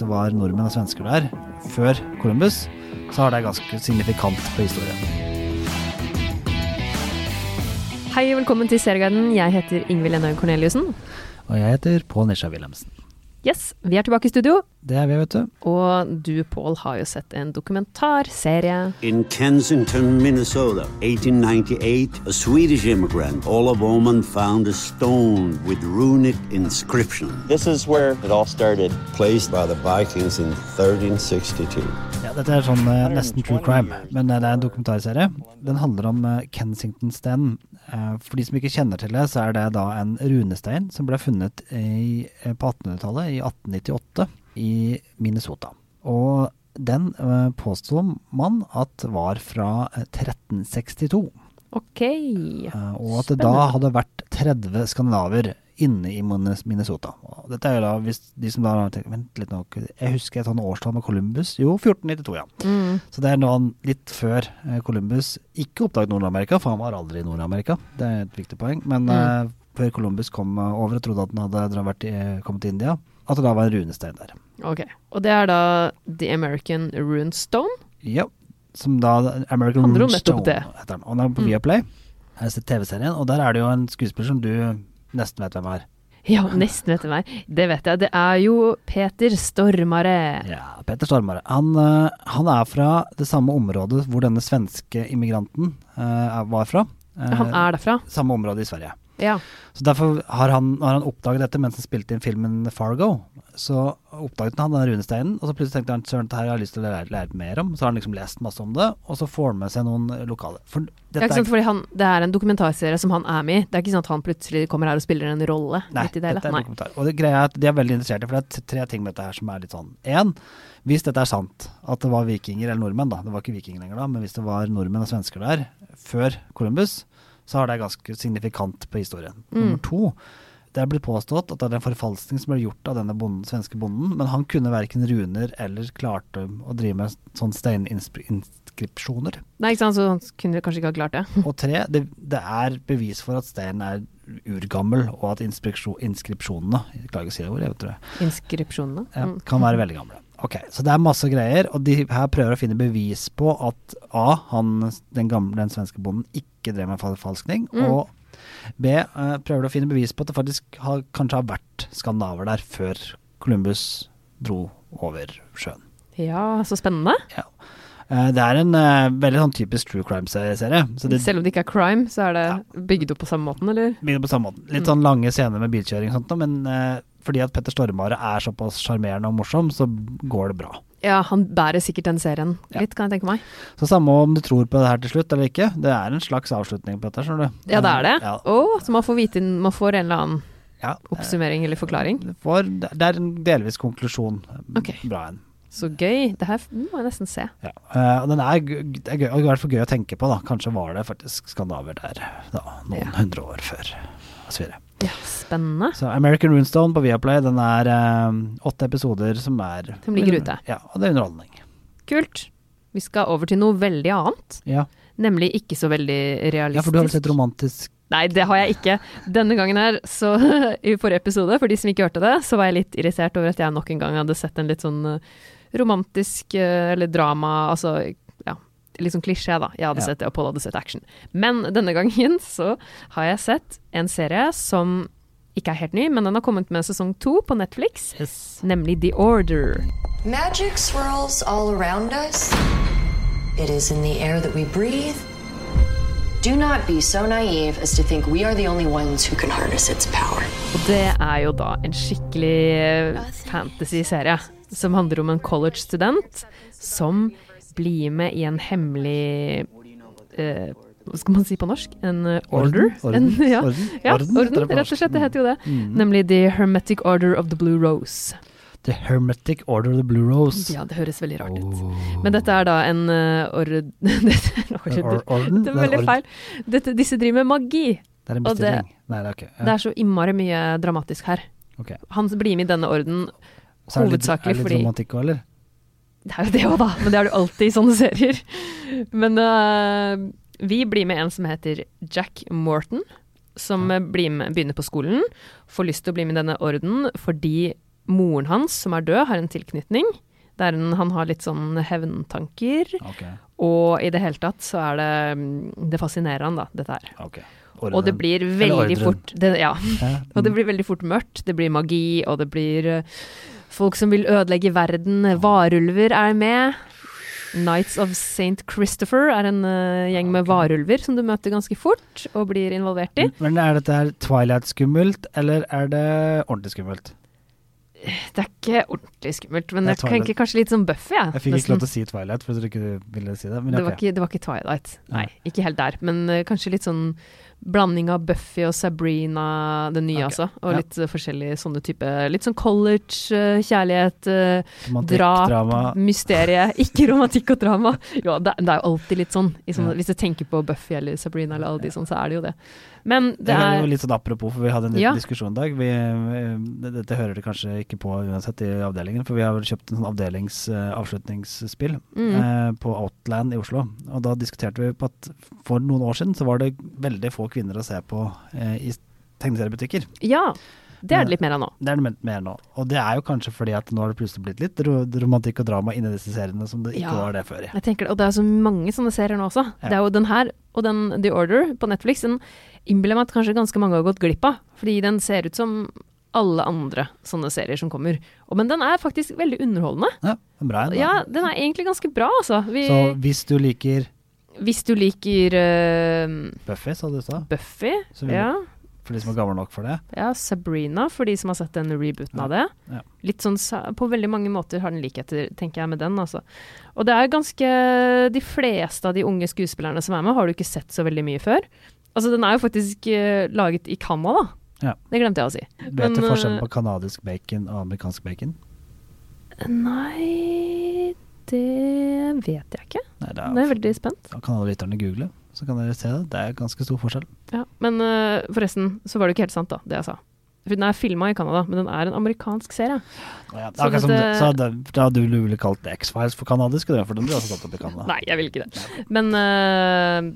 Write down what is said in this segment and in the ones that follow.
det var nordmenn og svensker der før Columbus, så har det ganske signifikant på historien. Hei og velkommen til Serieguiden. Jeg heter Ingvild Enhaug Corneliussen. Og jeg heter Pål Nisha Wilhelmsen. Yes, vi er tilbake i studio. Det er vi, vet du. Og du, Pål, har jo sett en dokumentarserie. In Kensington, Minnesota, 1898, a Swedish immigrant, Ola Boman, found a stone with runic inscription. This is where it all started. Placed by the Vikings in 1362. Ja, dette er sånn eh, nesten true crime, men eh, det er en dokumentarserie. Den handler om eh, Kensington-stenen. Eh, for de som ikke kjenner til det, så er det da en runestein som ble funnet i, eh, på 1800-tallet, i 1898, i Minnesota. Og den eh, påsto man at var fra eh, 1362. Ok. Spennende. og at det da hadde vært 30 skandinaver inne i Minnesota. Og dette er jo da, hvis de som da har tenkt, vent litt nå, jeg husker et sånt årstall med Columbus, jo 1492 ja. Mm. Så det er nå litt før eh, Columbus ikke oppdaget Nord-Amerika, for han var aldri i Nord-Amerika, det er et viktig poeng, men eh, før Columbus kom eh, over og trodde at han hadde vært i, kommet til India, at det da var en runestein der. Ok. Og det er da The American Runestone. Ja, som da American Runestone heter den. Og den er på Mm. Viaplay, jeg har sett TV-serien, og der er det jo en skuespiller som du nesten vet hvem er. Ja, nesten vet hvem er. Det vet jeg. Det er jo Peter Stormare. Ja, Peter Stormare. Han, eh, han er fra det samme området hvor denne svenske immigranten uh, var fra. Uh, Han er derfra. Samme område i Sverige. Ja. Så derfor har han, har han oppdaget dette mens han spilte inn filmen Fargo. Så oppdaget han den runesteinen, og så plutselig tenkte han søren, dette her har jeg lyst til å lære, lære mer om. Så har han liksom lest masse om det, og så får han med seg noen lokale. For Det dette ikke sant, fordi han, det er en dokumentarserie som han er med i. Det er ikke sånn at han plutselig kommer her og spiller en rolle Nei, i det dette er en dokumentar. Og det greia er at de er veldig interessert i, for det er tre ting med dette her som er litt sånn. Én, hvis dette er sant, at det var vikinger, eller nordmenn da, det var ikke vikinger lenger da, men hvis det var nordmenn og svensker der før Columbus, så har det ganske signifikant på historien. Mm. Nummer to, det er blitt påstått at det er en forfalskning som ble gjort av denne bonden, svenske bonden, men han kunne verken runer eller klarte å drive med sånn steininskripsjoner. Nei, ikke sant, så han kunne kanskje ikke ha klart det. Og tre, det, det er bevis for at steinen er urgammel, og at inskripsjonene Jeg klarer ikke å si det ordet, jeg vet det. Inskripsjonene. Mm. kan være veldig gamle. Ok, Så det er masse greier, og de her prøver å finne bevis på at A, han, den, gamle, den svenske bonden ikke drev med forfalskning, Mm. og B, uh, prøver å finne bevis på at det faktisk har, kanskje har vært skandinaver der før Columbus dro over sjøen. Ja, så spennende. Eh, det er en eh, veldig sånn typisk true crime-serie. Selv om det ikke er crime, så er det bygd opp på samme måten, eller? begynner på samme måten. Litt Mm. sånn lange scener med bilkjøring og sånt, men eh, fordi at Petter Stormare er såpass sjarmerende og morsom, så går det bra. Ja, han bærer sikkert den serien Ja. litt, kan jeg tenke meg. Så samme om du tror på det her til slutt eller ikke, det er en slags avslutning på dette, skjønner du. Ja, det er det. Ja, Oh, så man får vite Man får en eller annen ja. oppsummering eller forklaring. Får- det er en delvis konklusjon. Okay. Bra en. Så gøy. Det her må jeg nesten se. Ja. Uh, den er, det er gøy, i hvert fall gøy å tenke på, da. Kanskje var det faktisk skandinaver der da, noen Ja. hundre år før osv. Ja, spennende. Så American Runestone på Viaplay, den er uh, åtte episoder som er Som ligger ute. Ja, og det er underholdning. Kult. Vi skal over til noe veldig annet. Ja. Nemlig ikke så veldig realistisk. ja, for du har sett romantisk Nei, det har jeg ikke. Denne gangen her, så i forrige episode, for de som ikke hørte det, så var jeg litt irritert over at jeg nok en gang hadde sett en litt sånn eh, romantisk eh, eller drama, altså ja, litt sånn klisjé, da. Jeg hadde Ja. sett det, og Pål hadde sett action. Men denne gangen så har jeg sett en serie som ikke er helt ny, men den har kommet med sesong to på Netflix, nemlig The Order. Magic swirls all around us. It is in the air that we breathe. Do not be so naive as to think we are the only ones who can harness its power. Og det er jo da en skikkelig eh, fantasy-serie som handler om en college-student som blir med i en hemmelig eh, Hva skal man si på norsk? En eh, order? Orden? En, ja, Orden? ja, Orden rett og slett. Det heter jo det. Mm. Nemlig The Hermetic Order of the Blue Rose. The Hermetic Order of the Blue Rose. Ja, det høres veldig rart ut. Oh. Men dette er da en uh, ord... dette, er or- orden? det er veldig feil. Dette, disse driver med magi. Det er en bestilling. det-. Nei, det er okay. Ja. Det er så innmari mye dramatisk her. Okay. Han blir med i denne orden Så er det litt, er det litt romantikk òg, eller? Det er jo det òg, da. Men det er det alltid i sånne serier. Men uh, vi blir med en som heter Jack Morton, som blir med, begynner på skolen. Får lyst til å bli med i denne orden fordi moren hans, som er død, har en tilknytning. Der han har litt sånn hevntanker. Okay. Og i det hele tatt så er det mm, Det fascinerer han, da, dette her. ok. Og det blir veldig fort det, Ja. Ja, Og det blir veldig fort mørkt. Det blir magi, og det blir eh, folk som vil ødelegge verden. Varulver er med. Knights of St. Christopher er en uh, gjeng med varulver som du møter ganske fort og blir involvert i. Men er dette her Twilight-skummelt, eller er det ordentlig skummelt? Det er ikke ordentlig skummelt, men er jeg tenker kanskje litt som Buffy, jeg. Jeg fikk nesten. ikke lov til å si Twilight, for jeg tror ikke du ville si det. Men det, var ikke, det var ikke Twilight. Nei, Nei. ikke helt der. Men uh, kanskje litt sånn blanding av Buffy og Sabrina, det nye okay. altså. Og ja. litt uh, forskjellige sånne type Litt sånn college, eh, uh, drap, drama. mysterie. Ikke romantikk og drama. Jo, det, det er jo alltid litt sånn. I sånne Ja. Hvis du tenker på Buffy eller Sabrina eller alle de sånn, så er det jo det. Men det Det er jo litt sånn apropos, for vi hadde en liten Ja. diskusjon i dag. Vi, eh, dette hører dere kanskje ikke på uansett i avdelingen, for vi har vel kjøpt en sånn avdelings-avslutningsspill mm, eh, på Outland i Oslo. Og da diskuterte vi på at for noen år siden så var det veldig få kvinner å se på eh, i tegneseriebutikker. Ja. Det er det litt mer av nå. Det er det mer nå. Og det er jo kanskje fordi at nå har det plutselig blitt litt romantikk og drama inni disse seriene som det ikke Ja. var det før. Jeg tenker det, Og det er så mange sånne serier nå også. Ja. Det er jo den her og den The Order på Netflix. Den innbiller meg at kanskje ganske mange har gått glipp av. Fordi den ser ut som alle andre sånne serier som kommer. Og, men den er faktisk veldig underholdende. Ja, bra. Ja, den er egentlig ganske bra, altså. Vi, Så hvis du liker hvis du liker uh, Buffy, sa du sa, Buffy, vil- ja, for de som er gamle nok for det. ja, Sabrina, for de som har sett den rebooten Ja, av det. ja. Litt sånn, På veldig mange måter har den likheter, tenker jeg, med den. altså. Og det er ganske De fleste av de unge skuespillerne som er med, har du ikke sett så veldig mye før. Altså, Den er jo faktisk uh, laget i Canada. Ja. Det glemte jeg å si. Vet du forskjellen eh, på kanadisk bacon og amerikansk bacon? Nei Det vet jeg ikke. Nei, det er jeg veldig spent. Da kan alle lytterne google, så kan dere se det. Det er ganske stor forskjell. Ja. Men uh, forresten, så var det ikke helt sant, da, det jeg sa. For Den er filma i Canada, men den er en amerikansk serie. Ja, det er akkurat som det- så det, da hadde du ville kalt X-Files for kanadisk, og det er for den blir også tatt opp i Canada. Nei, jeg vil ikke det. Men eh,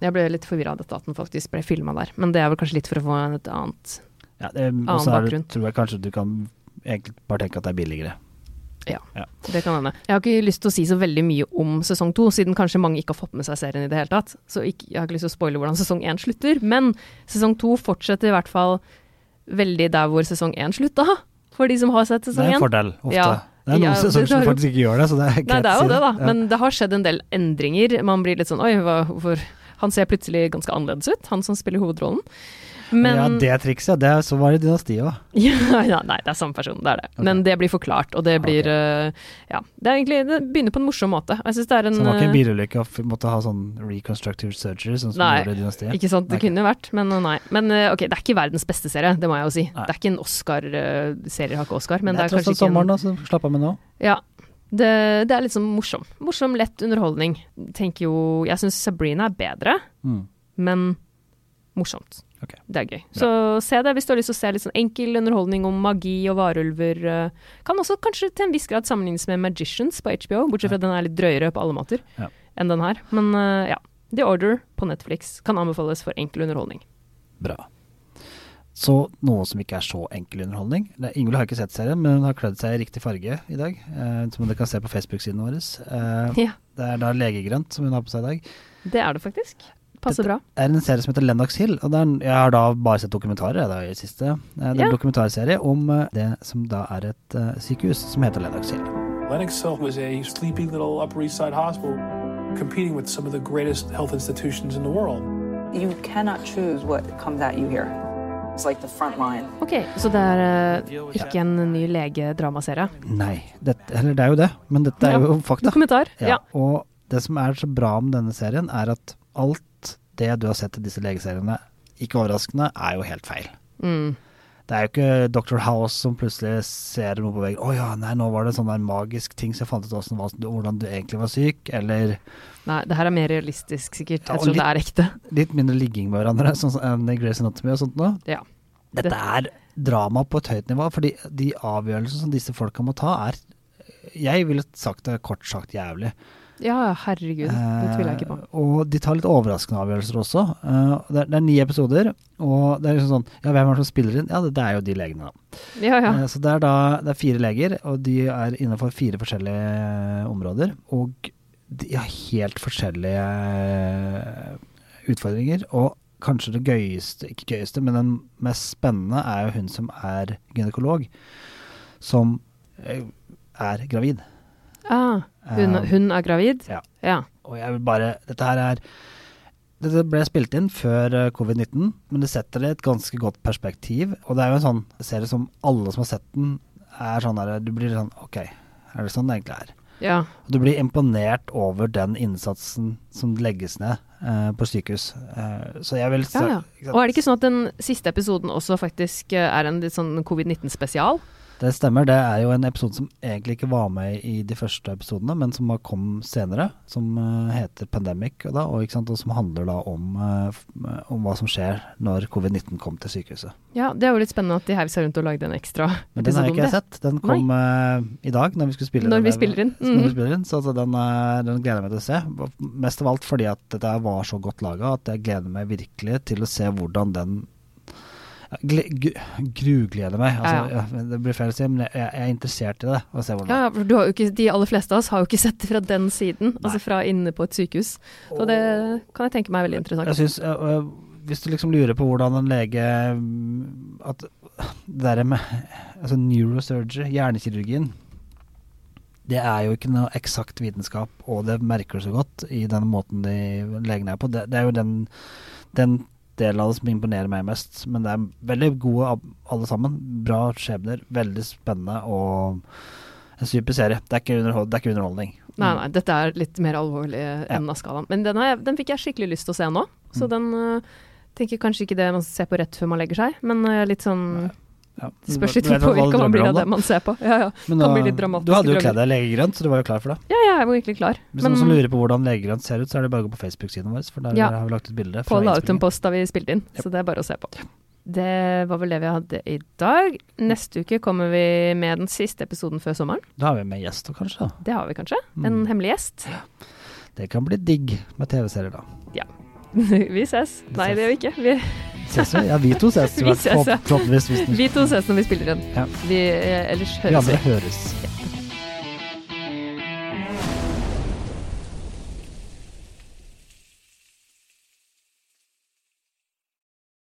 jeg ble litt forvirra av dette at den faktisk ble filma der. Men det er vel kanskje litt for å få et annet Ja, det, Annen bakgrunn. tror jeg kanskje du kan egentlig bare tenke at det er billigere. Ja, Det kan hende. Jeg har ikke lyst til å si så veldig mye om sesong to, siden kanskje mange ikke har fått med seg serien i det hele tatt. Så jeg har ikke lyst til å spoile hvordan sesong én slutter. Men sesong to fortsetter i hvert fall veldig der hvor sesong én slutta. For de som har sett Det er en én. fordel, ofte. Ja. Det er noen Ja, sesonger som faktisk ikke gjør det, så det er greit Nei, det er jo det, da. Ja. Men det har skjedd en del endringer. Man blir litt sånn oi, hvorfor Han ser plutselig ganske annerledes ut, han som spiller hovedrollen. Men ja, det trikset, det så var det Dynastiet òg. Ja, ja, nei, det er samme person, det er det. Okay. Men det blir forklart, og det blir okay. eh, Ja. Det er egentlig Det begynner på en morsom måte. Er en Så det var ikke en eh, bilulykke å måtte ha sånn reconstructive surgery, sånn som Nei, gjorde Dynastiet. Ikke sant, det Ok. kunne vært, men eh, nei. Men ok, det er ikke verdens beste serie, det må jeg jo si. Nei. Det er ikke en Oscar-serie, har ikke Oscar, men det er kanskje ikke en sommeren, da, så slapp av med nå. Ja. Det, det er litt sånn morsom. Morsom, lett underholdning. Tenker jo Jeg syns Sabrina er bedre, Mm. men morsomt. Okay. Det er gøy. Så se det hvis du har lyst til å se litt sånn enkel underholdning om magi og varulver. eh. Kan også kanskje til en viss grad sammenlignes med Magicians på HBO, bortsett fra at den er litt drøyere på alle måter Ja. enn den her. Men eh, ja. The Order på Netflix kan anbefales for enkel underholdning. Bra. Så noe som ikke er så enkel underholdning. Ingvild har ikke sett serien, men hun har kledd seg i riktig farge i dag. Eh, som dere kan se på Facebook-siden vår. Eh, Ja, det er da legegrønt som hun har på seg i dag. det er det faktisk. Passer Dette- bra. Det er en serie som heter Lennox Hill. Og det er, jeg har da bare sett dokumentarer da, i det siste. Eh, Det er en Ja. dokumentarserie om eh, det som da er et eh, sykehus som heter Lennox Hill. Lennox Hill was a sleepy little Upper East Side hospital competing with some of the greatest health institutions in the world. You cannot choose what comes at you here. It's like the front line. Ok, så det er uh, ikke en ny legedramaserie? Nei, det, eller det er jo det, men dette er Ja. jo fakta. Kommentar, Ja, Ja. Og det som er så bra med denne serien, er at alt det du har sett i disse legeseriene, ikke overraskende, er jo helt feil. Mm. Det er jo ikke Dr. House som plutselig ser noe på veggen. 'Å ja, nei, nå var det sånn der magisk ting, så jeg fant ut hvordan, du egentlig var syk.' Eller Nei, det her er mer realistisk, sikkert. Jeg ja, tror det er ekte. litt mindre ligging med hverandre, sånn som enn i Grey's Anatomy og sånt noe. Ja. Dette er drama på et høyt nivå, fordi de avgjørelsene som disse folka må ta, er Jeg ville sagt det kort sagt jævlig. Ja, herregud. Det tviler jeg ikke på. Eh, og de tar litt overraskende avgjørelser også. Eh, det, er, det er ni episoder, og det er liksom sånn Ja, hvem er det som spiller inn? Ja, det, det er jo de legene, da. Ja, ja. Eh, så det er da det er fire leger, og de er innenfor fire forskjellige eh, områder. Og de har helt forskjellige eh, utfordringer. Og kanskje det gøyeste, ikke gøyeste, men den mest spennende er jo hun som er gynekolog, som eh, er gravid. Ah, hun, Eh, hun er gravid? Ja. Ja. Og jeg vil bare Dette her er Dette ble spilt inn før eh, covid-19, men det setter det i et ganske godt perspektiv. Og det er jo en sånn serie som alle som har sett den, er sånn der Du blir sånn Ok, er det sånn det egentlig er? ja. Og du blir imponert over den innsatsen som legges ned eh, på sykehus. Eh, så jeg vil Ja, ja. Og er det ikke sånn at den siste episoden også faktisk eh, er en litt sånn covid-19-spesial? Det stemmer. Det er jo en episode som egentlig ikke var med i de første episodene, men som har kom senere. Som eh, heter Pandemic, da, og, og som handler da om, eh, om hva som skjer når covid-19 kom til sykehuset. Ja, det er jo litt spennende at de heiv seg rundt og lagde en ekstra Men den har jeg ikke sett. Den kom uh, i dag, når vi skulle spille Når den. vi spiller inn. Når vi spiller inn så den, uh, den gleder jeg meg til å se. Mest av alt fordi at dette var så godt laga at jeg gleder meg virkelig til å se hvordan den grugleder meg. Altså, Ja, det blir feil å si, men jeg, jeg er interessert i det. Å se hvordan Ja, for du har jo ikke, De aller fleste av oss har jo ikke sett det fra den siden, altså fra inne på et sykehus. Så det kan jeg tenke meg er veldig interessant. Jeg synes, Hvis du liksom lurer på hvordan en lege mm, At det der med altså neurosurgery, hjernekirurgien Det er jo ikke noe eksakt vitenskap, og det merker du så godt i den måten de legene er på. Det, det er jo den, den delen av det som imponerer meg mest. Men det er veldig gode alle sammen. Bra skjebner, veldig spennende og en super serie. Det er ikke, underhold, det er ikke underholdning. Nei, nei, dette er litt mer alvorlig enn ja. skalaen. Men den, er, den fikk jeg skikkelig lyst til å se nå. Så Mm. den uh, tenker kanskje ikke det man ser på rett før man legger seg, men uh, litt sånn Ja. Spørs litt på hva man blir av det man ser på. Ja, ja. Men kan bli litt dramatisk. Du hadde jo kledd deg legegrønt, så du var jo klar for det. Ja, ja, jeg var egentlig klar. Hvis noen som lurer på hvordan legegrønt ser ut, så er det bare å gå på Facebook-siden vår, for der Ja. har vi lagt ut bilde. Pål la ut en post da vi spilte inn, så det er bare å se på. Det var vel det vi hadde i dag. Neste uke kommer vi med den siste episoden før sommeren. Da har vi med gjester, kanskje. da. Det har vi kanskje. En Mm. hemmelig gjest. Det kan bli digg med TV-serier, da. Ja. vi ses. Nei, det gjør vi ikke. Vi, Ses vi? Ja, vi to ses. Vi ses, ja. Vi to ses når vi spiller inn. Ja. Vi, ellers høres vi andre høres.